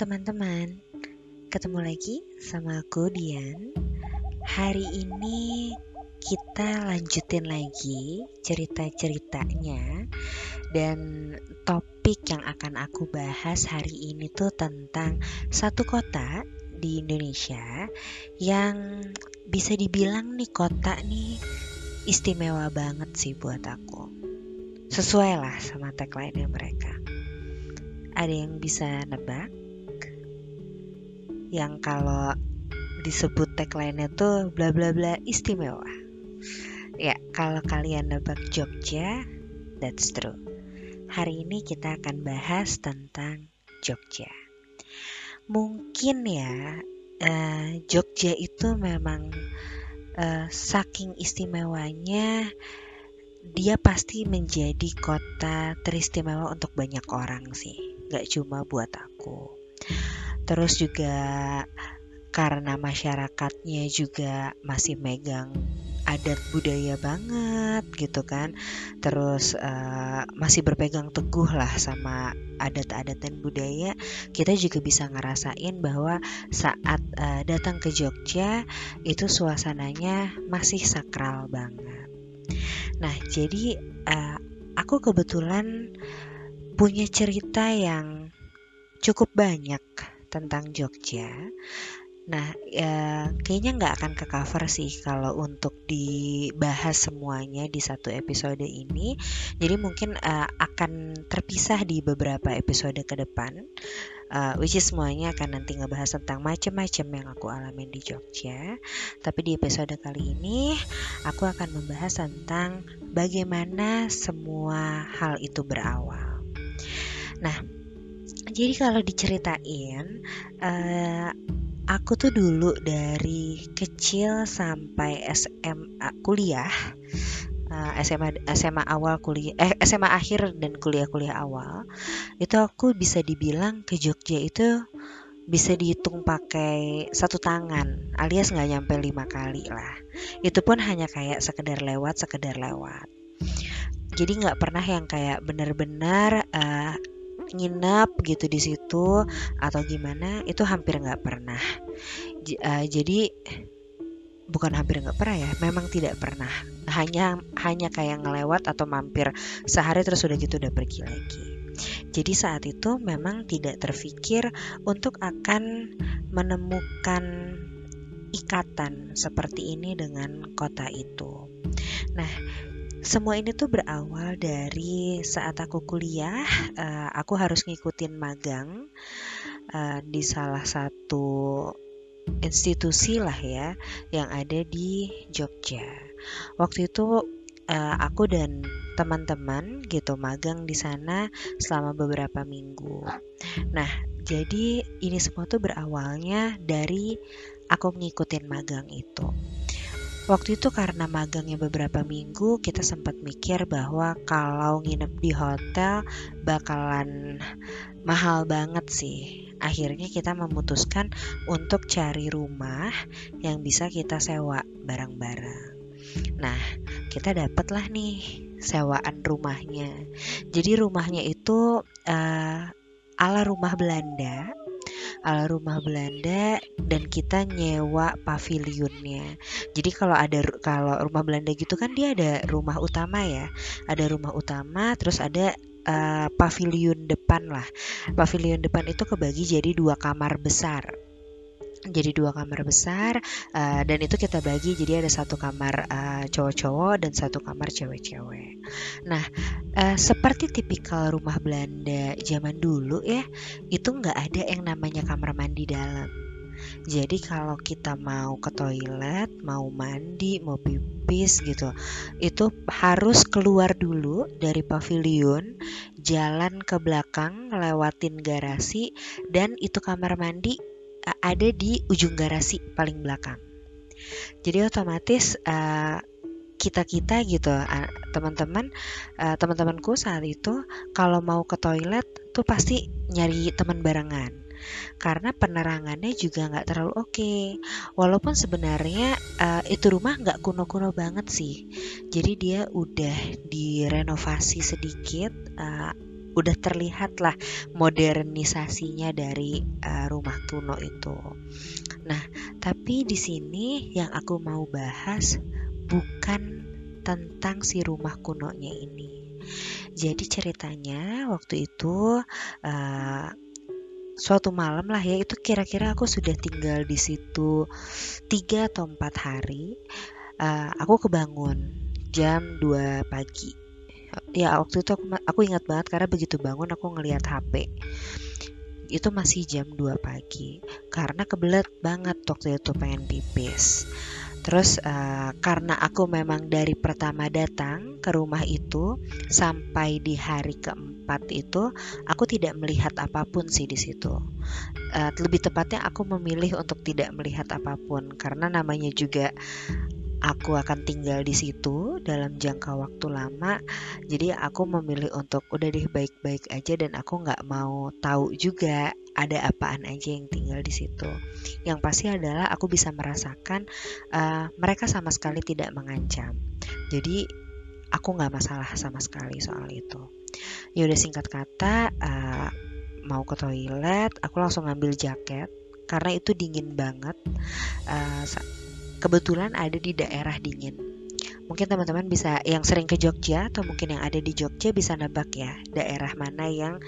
Teman-teman, ketemu lagi sama aku Dian. Hari ini kita lanjutin lagi cerita-ceritanya dan topik yang akan aku bahas hari ini tuh tentang satu kota di Indonesia yang bisa dibilang nih kota nih istimewa banget sih buat aku. Sesuai lah sama tagline mereka. Ada yang bisa nebak? Yang kalau disebut tagline-nya tuh bla bla bla istimewa. Ya, kalau kalian nebak Jogja, that's true. Hari ini kita akan bahas tentang Jogja. Mungkin ya, uh, Jogja itu memang uh, saking istimewanya dia pasti menjadi kota teristimewa untuk banyak orang sih gak cuma buat aku terus juga karena masyarakatnya juga masih megang adat budaya banget gitu kan. Terus uh, masih berpegang teguh lah sama adat-adat dan budaya. Kita juga bisa ngerasain bahwa saat uh, datang ke Jogja itu suasananya masih sakral banget. Nah jadi uh, aku kebetulan punya cerita yang cukup banyak tentang Jogja. Nah, ya, kayaknya nggak akan ke cover sih kalau untuk dibahas semuanya di satu episode ini. Jadi mungkin uh, akan terpisah di beberapa episode ke depan, uh, which is semuanya akan nanti ngebahas tentang macam-macam yang aku alami di Jogja. Tapi di episode kali ini, aku akan membahas tentang bagaimana semua hal itu berawal. Nah, jadi kalau diceritain, uh, aku tuh dulu dari kecil sampai SMA kuliah, eh, SMA SMA awal kuliah, eh SMA akhir dan kuliah-kuliah awal, itu aku bisa dibilang ke Jogja itu bisa dihitung pakai satu tangan alias nggak nyampe lima kali lah. Itu pun hanya kayak sekedar lewat sekedar lewat. Jadi nggak pernah yang kayak benar-benar uh, nginep gitu di situ atau gimana itu hampir nggak pernah. J uh, jadi bukan hampir nggak pernah ya memang tidak pernah. Hanya hanya kayak ngelewat atau mampir sehari terus udah gitu udah pergi lagi. Jadi saat itu memang tidak terfikir untuk akan menemukan ikatan seperti ini dengan kota itu. Nah, semua ini tuh berawal dari saat aku kuliah, uh, aku harus ngikutin magang uh, di salah satu institusi lah ya yang ada di Jogja. Waktu itu uh, aku dan teman-teman gitu magang di sana selama beberapa minggu. Nah, jadi ini semua tuh berawalnya dari aku ngikutin magang itu. Waktu itu karena magangnya beberapa minggu, kita sempat mikir bahwa kalau nginep di hotel bakalan mahal banget sih. Akhirnya kita memutuskan untuk cari rumah yang bisa kita sewa bareng-bareng. Nah, kita dapatlah nih sewaan rumahnya. Jadi rumahnya itu uh, ala rumah Belanda ala rumah Belanda dan kita nyewa pavilionnya. Jadi kalau ada kalau rumah Belanda gitu kan dia ada rumah utama ya. Ada rumah utama terus ada uh, pavilion depan lah. Pavilion depan itu kebagi jadi dua kamar besar jadi dua kamar besar uh, dan itu kita bagi jadi ada satu kamar uh, cowok-cowok dan satu kamar cewek-cewek. Nah, uh, seperti tipikal rumah Belanda zaman dulu ya, itu nggak ada yang namanya kamar mandi dalam. Jadi kalau kita mau ke toilet, mau mandi, mau pipis gitu, itu harus keluar dulu dari pavilion, jalan ke belakang, lewatin garasi, dan itu kamar mandi ada di ujung garasi paling belakang. Jadi otomatis uh, kita kita gitu uh, teman-teman uh, teman-temanku saat itu kalau mau ke toilet tuh pasti nyari teman barengan karena penerangannya juga nggak terlalu oke okay. walaupun sebenarnya uh, itu rumah nggak kuno-kuno banget sih jadi dia udah direnovasi sedikit uh, udah terlihat lah modernisasinya dari uh, rumah kuno itu. Nah, tapi di sini yang aku mau bahas bukan tentang si rumah kunonya ini. Jadi ceritanya waktu itu uh, suatu malam lah ya itu kira-kira aku sudah tinggal di situ tiga atau empat hari uh, aku kebangun jam 2 pagi ya waktu itu aku, aku ingat banget karena begitu bangun aku ngelihat HP itu masih jam 2 pagi. Karena kebelet banget waktu itu pengen pipis. Terus uh, karena aku memang dari pertama datang ke rumah itu sampai di hari keempat itu aku tidak melihat apa pun sih di situ. Uh, lebih tepatnya aku memilih untuk tidak melihat apa pun. Karena namanya juga aku akan tinggal di situ dalam jangka waktu lama jadi aku memilih untuk udah deh baik-baik aja dan aku nggak mau tahu juga ada apaan aja yang tinggal di situ. Yang pasti adalah aku bisa merasakan uh, mereka sama sekali tidak mengancam. Jadi aku nggak masalah sama sekali soal itu. Ya udah singkat kata uh, mau ke toilet, aku langsung ngambil jaket karena itu dingin banget. Uh, kebetulan ada di daerah dingin. Mungkin teman-teman bisa yang sering ke Jogja atau mungkin yang ada di Jogja bisa nebak ya daerah mana yang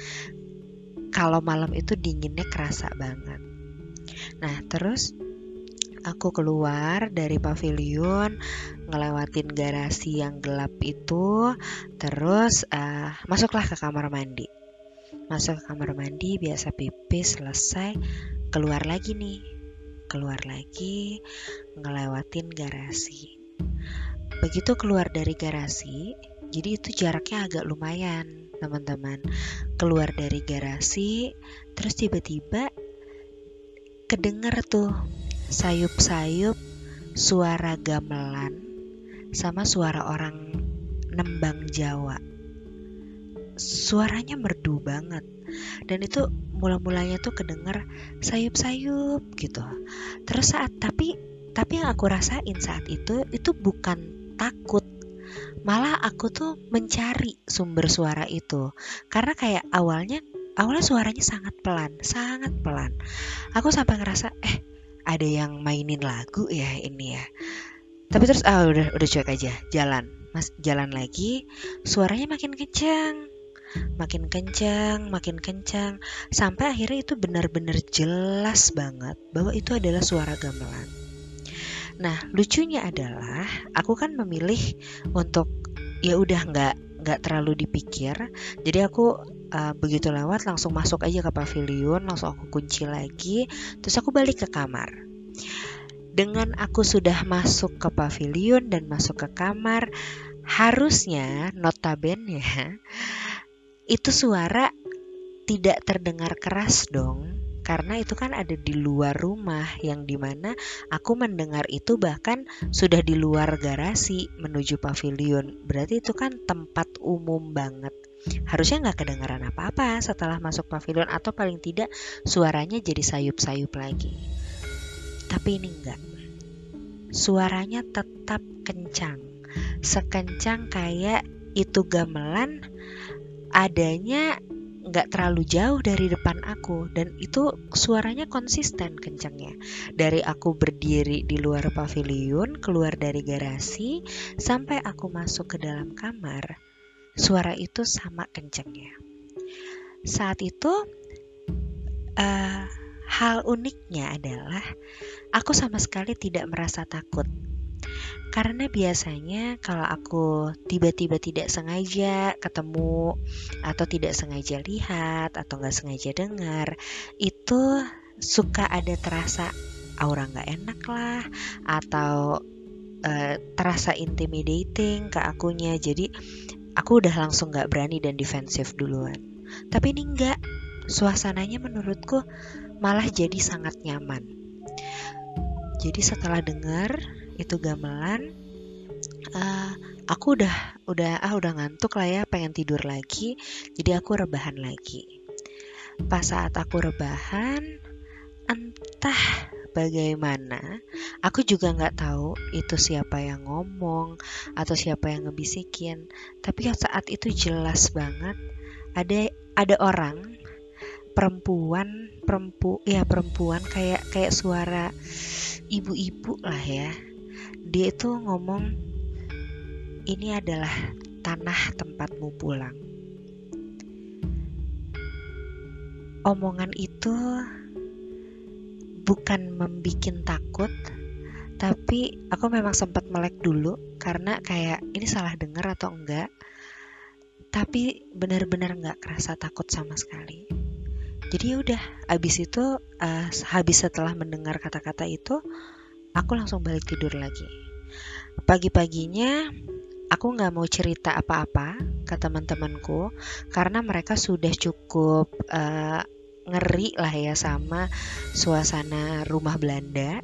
kalau malam itu dinginnya kerasa banget. Nah, terus aku keluar dari pavilion, ngelewatin garasi yang gelap itu, terus uh, masuklah ke kamar mandi. Masuk ke kamar mandi, biasa pipis, selesai, keluar lagi nih. Keluar lagi, ngelewatin garasi. Begitu keluar dari garasi, jadi itu jaraknya agak lumayan teman-teman. Keluar dari garasi terus tiba-tiba kedengar tuh sayup-sayup suara gamelan sama suara orang nembang Jawa. Suaranya merdu banget. Dan itu mula-mulanya tuh kedengar sayup-sayup gitu. Terus saat tapi tapi yang aku rasain saat itu itu bukan takut. Malah aku tuh mencari sumber suara itu. Karena kayak awalnya awalnya suaranya sangat pelan sangat pelan. Aku sampai ngerasa eh ada yang mainin lagu ya ini ya. Tapi terus ah udah udah cuek aja jalan. Mas jalan lagi suaranya makin kencang makin kencang, makin kencang, sampai akhirnya itu benar-benar jelas banget bahwa itu adalah suara gamelan. Nah, lucunya adalah aku kan memilih untuk ya udah nggak nggak terlalu dipikir. Jadi aku uh, begitu lewat langsung masuk aja ke pavilion, langsung aku kunci lagi, terus aku balik ke kamar. Dengan aku sudah masuk ke pavilion dan masuk ke kamar, harusnya notabene itu suara tidak terdengar keras dong karena itu kan ada di luar rumah yang di mana aku mendengar itu bahkan sudah di luar garasi menuju pavilion. Berarti itu kan tempat umum banget. Harusnya nggak kedengaran apa-apa setelah masuk pavilion atau paling tidak suaranya jadi sayup-sayup lagi. Tapi ini enggak suaranya tetap kencang. Sekencang kayak itu gamelan adanya nggak terlalu jauh dari depan aku dan itu suaranya konsisten kencangnya dari aku berdiri di luar pavilion keluar dari garasi sampai aku masuk ke dalam kamar suara itu sama kencangnya saat itu uh, hal uniknya adalah aku sama sekali tidak merasa takut karena biasanya kalau aku tiba-tiba tidak sengaja ketemu atau tidak sengaja lihat atau nggak sengaja dengar, itu suka ada terasa aura nggak enak lah atau uh, terasa intimidating ke akunya. Jadi aku udah langsung nggak berani dan defensif duluan. Tapi ini enggak, suasananya menurutku malah jadi sangat nyaman. Jadi setelah dengar itu gamelan. Uh, aku udah udah ah udah ngantuk lah ya pengen tidur lagi. Jadi aku rebahan lagi. Pas saat aku rebahan entah bagaimana aku juga nggak tahu itu siapa yang ngomong atau siapa yang ngebisikin. Tapi saat itu jelas banget ada ada orang perempuan perempu ya perempuan kayak kayak suara ibu-ibu lah ya dia itu ngomong ini adalah tanah tempatmu pulang. Omongan itu bukan membikin takut tapi aku memang sempat melek dulu karena kayak ini salah dengar atau enggak? Tapi benar-benar nggak kerasa takut sama sekali. Jadi ya udah abis itu uh, habis setelah mendengar kata-kata itu aku langsung balik tidur lagi. Pagi-paginya aku nggak mau cerita apa-apa ke teman-temanku karena mereka sudah cukup uh, ngeri lah ya sama suasana rumah Belanda.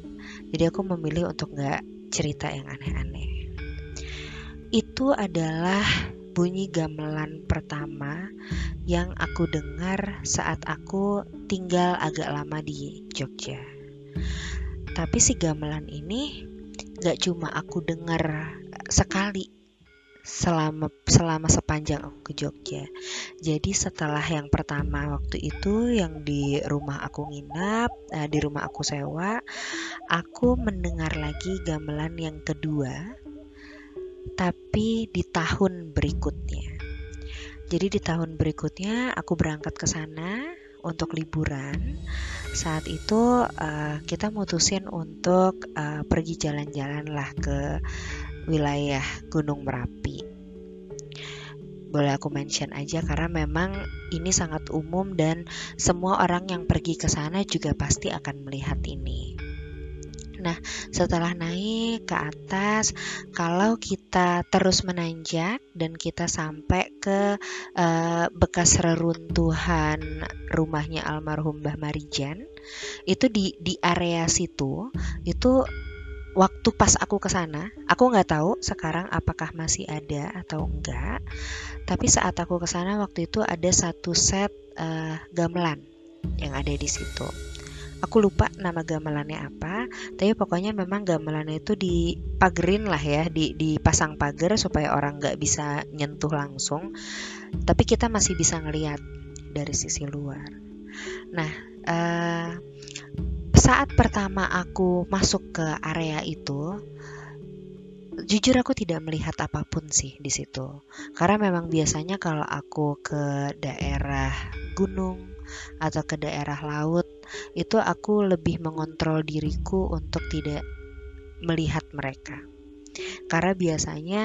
Jadi aku memilih untuk nggak cerita yang aneh-aneh. Itu adalah bunyi gamelan pertama yang aku dengar saat aku tinggal agak lama di Jogja. Tapi si gamelan ini gak cuma aku dengar sekali selama selama sepanjang aku ke Jogja. Jadi setelah yang pertama waktu itu yang di rumah aku nginap, uh, di rumah aku sewa, aku mendengar lagi gamelan yang kedua tapi di tahun berikutnya. Jadi di tahun berikutnya aku berangkat ke sana untuk liburan. Saat itu uh, kita mutusin untuk uh, pergi jalan-jalan lah ke wilayah Gunung Merapi. Boleh aku mention aja karena memang ini sangat umum dan semua orang yang pergi ke sana juga pasti akan melihat ini. Nah, setelah naik ke atas, kalau kita terus menanjak dan kita sampai ke uh, bekas reruntuhan rumahnya almarhum Mbah Marijan, itu di di area situ itu waktu pas aku ke sana, aku nggak tahu sekarang apakah masih ada atau enggak. Tapi saat aku ke sana waktu itu ada satu set uh, gamelan yang ada di situ aku lupa nama gamelannya apa tapi pokoknya memang gamelannya itu dipagerin lah ya di dipasang pagar supaya orang nggak bisa nyentuh langsung tapi kita masih bisa ngelihat dari sisi luar nah uh, saat pertama aku masuk ke area itu jujur aku tidak melihat apa pun sih di situ. Karena memang biasanya kalau aku ke daerah gunung atau ke daerah laut itu aku lebih mengontrol diriku untuk tidak melihat mereka. Karena biasanya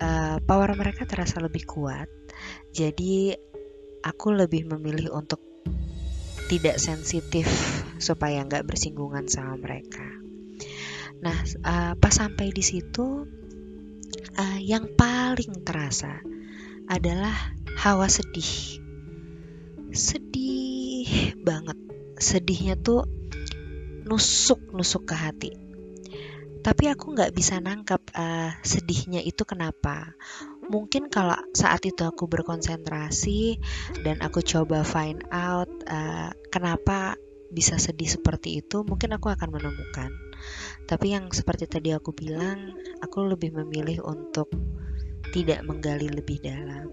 uh, power mereka terasa lebih kuat jadi aku lebih memilih untuk tidak sensitif supaya nggak bersinggungan sama mereka. Nah uh, pas sampai di situ uh, yang paling terasa adalah hawa sedih sedih banget. Sedihnya tuh nusuk nusuk ke hati. Tapi aku nggak bisa nangkap uh, sedihnya itu kenapa. Mungkin kalau saat itu aku berkonsentrasi dan aku coba find out uh, kenapa bisa sedih seperti itu mungkin aku akan menemukan. Tapi yang seperti tadi aku bilang aku lebih memilih untuk tidak menggali lebih dalam.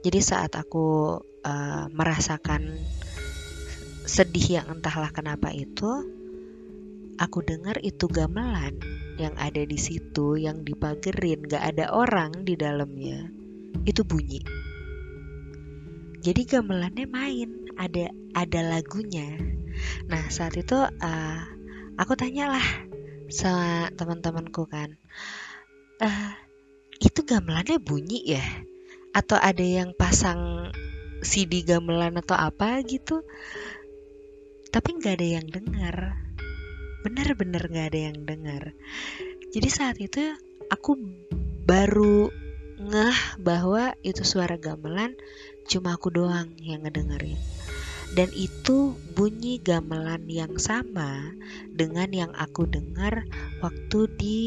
Jadi saat aku uh, merasakan sedih yang entahlah kenapa itu, aku dengar itu gamelan yang ada di situ, yang dipagerin, gak ada orang di dalamnya, itu bunyi. Jadi gamelannya main, ada ada lagunya. Nah saat itu uh, aku tanyalah sama teman-temanku kan, uh, itu gamelannya bunyi ya? Atau ada yang pasang CD gamelan atau apa gitu? tapi nggak ada yang dengar bener-bener nggak ada yang dengar jadi saat itu aku baru ngeh bahwa itu suara gamelan cuma aku doang yang ngedengerin dan itu bunyi gamelan yang sama dengan yang aku dengar waktu di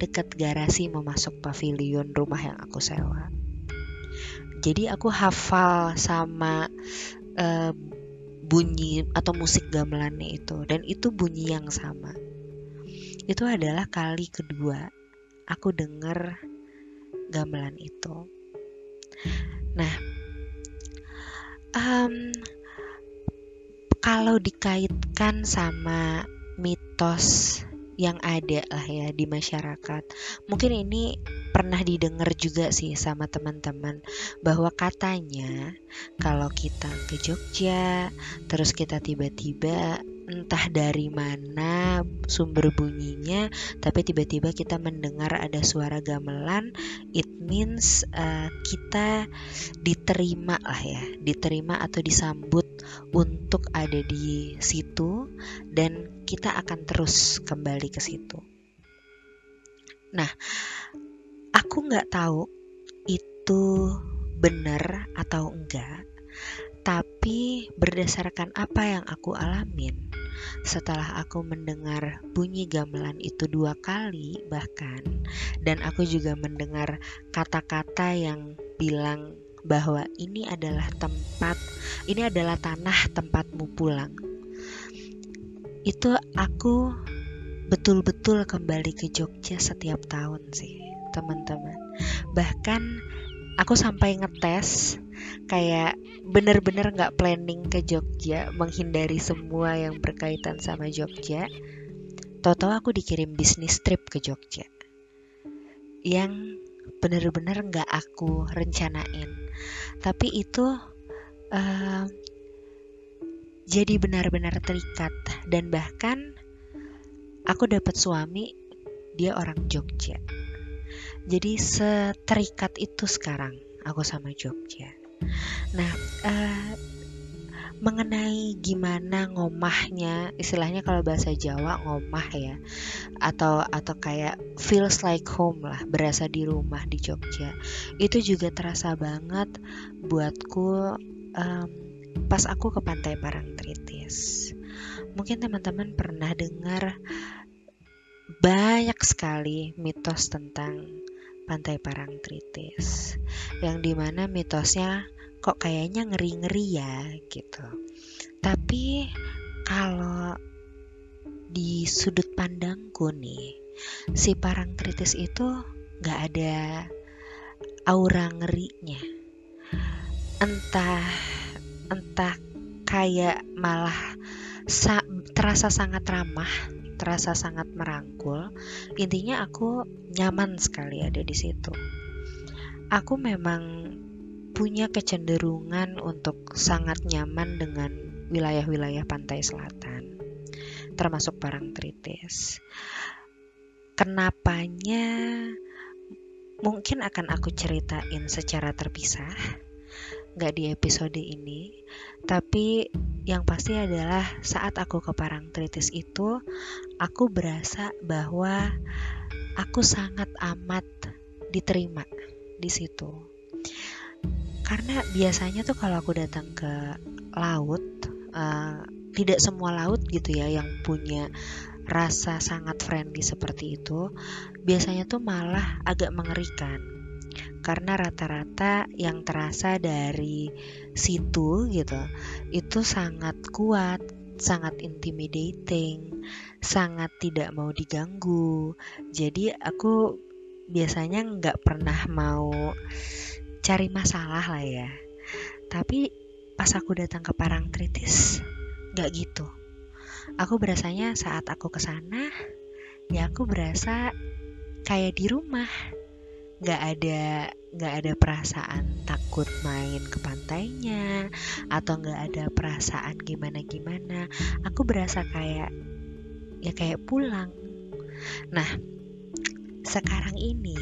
dekat garasi mau masuk pavilion rumah yang aku sewa. Jadi aku hafal sama uh, bunyi atau musik gamelannya itu. Dan itu bunyi yang sama. Itu adalah kali kedua aku dengar gamelan itu. Nah um, kalau dikaitkan sama mitos yang ada lah ya di masyarakat. Mungkin ini pernah didengar juga sih sama teman-teman bahwa katanya kalau kita ke Jogja terus kita tiba-tiba entah dari mana sumber bunyinya tapi tiba-tiba kita mendengar ada suara gamelan it means uh, kita diterima lah ya diterima atau disambut untuk ada di situ dan kita akan terus kembali ke situ. Nah aku nggak tahu itu benar atau enggak tapi berdasarkan apa yang aku alamin setelah aku mendengar bunyi gamelan itu dua kali bahkan dan aku juga mendengar kata-kata yang bilang bahwa ini adalah tempat ini adalah tanah tempatmu pulang itu aku betul-betul kembali ke Jogja setiap tahun sih teman-teman. Bahkan aku sampai ngetes kayak bener-bener nggak planning ke Jogja menghindari semua yang berkaitan sama Jogja. Toto aku dikirim bisnis trip ke Jogja yang bener-bener nggak aku rencanain. Tapi itu uh, jadi benar-benar terikat. Dan bahkan aku dapat suami dia orang Jogja jadi seterikat itu sekarang aku sama Jogja Nah, uh, mengenai gimana ngomahnya, istilahnya kalau bahasa Jawa ngomah ya, atau atau kayak feels like home lah, berasa di rumah di Jogja. Itu juga terasa banget buatku um, pas aku ke Pantai Parangtritis. Mungkin teman-teman pernah dengar banyak sekali mitos tentang Pantai Parangtritis yang di mana mitosnya kok kayaknya ngeri-ngeri ya gitu. Tapi kalau di sudut pandangku nih si Parangtritis itu nggak ada aura ngerinya. Entah entah kayak malah sa terasa sangat ramah terasa sangat merangkul. Intinya aku nyaman sekali ada di situ. Aku memang punya kecenderungan untuk sangat nyaman dengan wilayah-wilayah pantai selatan, termasuk Parangtritis. Kenapanya mungkin akan aku ceritain secara terpisah, nggak di episode ini, tapi yang pasti adalah saat aku ke Parangtritis itu aku berasa bahwa aku sangat amat diterima di situ. Karena biasanya tuh kalau aku datang ke laut uh, tidak semua laut gitu ya yang punya rasa sangat friendly seperti itu biasanya tuh malah agak mengerikan karena rata-rata yang terasa dari situ gitu itu sangat kuat, sangat intimidating, sangat tidak mau diganggu. Jadi aku biasanya nggak pernah mau cari masalah lah ya. Tapi pas aku datang ke Parangtritis nggak gitu. Aku berasanya saat aku ke sana ya aku berasa kayak di rumah nggak ada nggak ada perasaan takut main ke pantainya atau nggak ada perasaan gimana gimana aku berasa kayak ya kayak pulang. Nah sekarang ini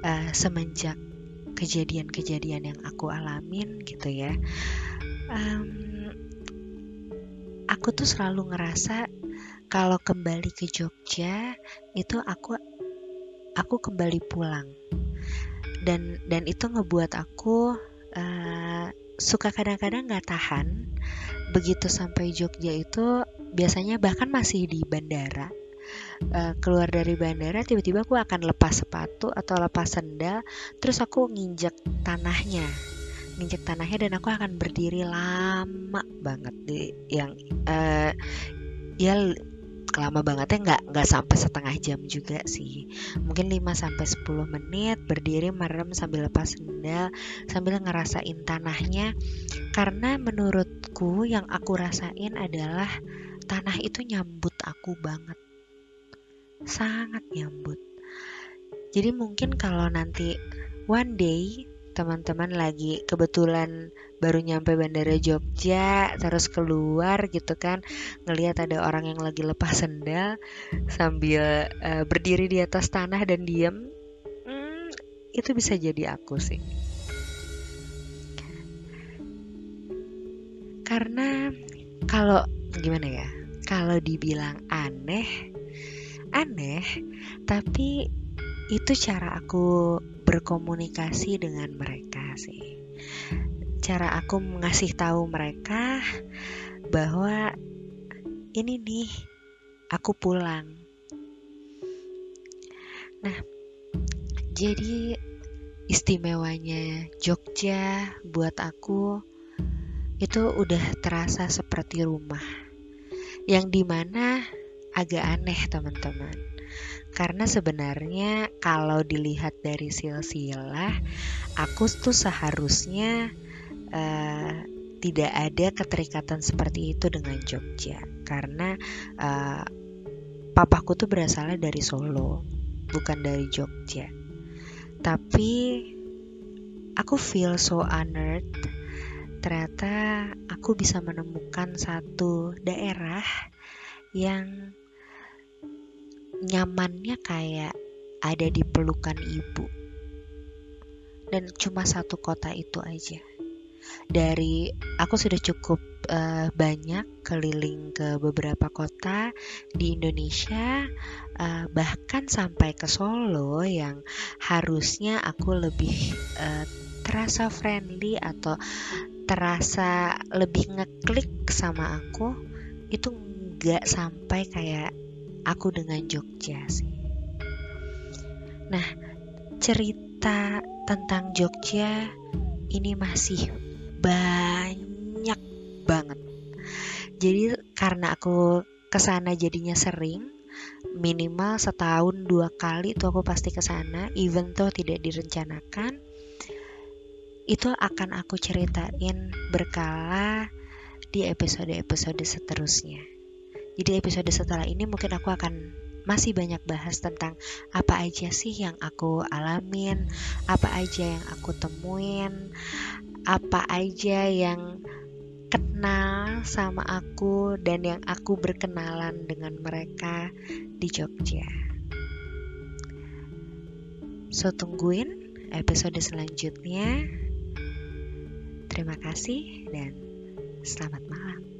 uh, semenjak kejadian-kejadian yang aku alamin gitu ya um, aku tuh selalu ngerasa kalau kembali ke Jogja itu aku aku kembali pulang dan dan itu ngebuat aku uh, suka kadang-kadang nggak tahan. Begitu sampai Jogja itu biasanya bahkan masih di bandara. Uh, keluar dari bandara tiba-tiba aku akan lepas sepatu atau lepas sendal terus aku nginjek tanahnya. Nginjek tanahnya dan aku akan berdiri lama banget di yang uh, ya lama banget ya nggak nggak sampai setengah jam juga sih. Mungkin 5 sampai 10 menit berdiri merem sambil lepas sendal sambil ngerasain tanahnya. Karena menurutku yang aku rasain adalah tanah itu nyambut aku banget. Sangat nyambut. Jadi mungkin kalau nanti one day teman-teman lagi kebetulan baru nyampe bandara Jogja terus keluar gitu kan ngelihat ada orang yang lagi lepas sendal sambil uh, berdiri di atas tanah dan diem. Hmm, itu bisa jadi aku sih. Karena kalau gimana ya kalau dibilang aneh aneh tapi itu cara aku berkomunikasi dengan mereka sih. Cara aku mengasih tahu mereka bahwa ini nih aku pulang. Nah, jadi istimewanya Jogja buat aku itu udah terasa seperti rumah. Yang di mana agak aneh teman-teman karena sebenarnya kalau dilihat dari silsilah, aku tuh seharusnya uh, tidak ada keterikatan seperti itu dengan Jogja. Karena uh, papaku tuh berasalnya dari Solo, bukan dari Jogja. Tapi aku feel so honored ternyata aku bisa menemukan satu daerah yang nyamannya kayak ada di pelukan ibu. Dan cuma satu kota itu aja. Dari aku sudah cukup uh, banyak keliling ke beberapa kota di Indonesia, uh, bahkan sampai ke Solo yang harusnya aku lebih uh, terasa friendly atau terasa lebih ngeklik sama aku itu nggak sampai kayak aku dengan Jogja sih. Nah, cerita tentang Jogja ini masih banyak banget. Jadi karena aku ke sana jadinya sering, minimal setahun dua kali tuh aku pasti ke sana, even tuh tidak direncanakan. Itu akan aku ceritain berkala di episode-episode seterusnya. Jadi episode setelah ini mungkin aku akan masih banyak bahas tentang apa aja sih yang aku alamin, apa aja yang aku temuin, apa aja yang kenal sama aku dan yang aku berkenalan dengan mereka di Jogja. So tungguin episode selanjutnya. Terima kasih dan selamat malam.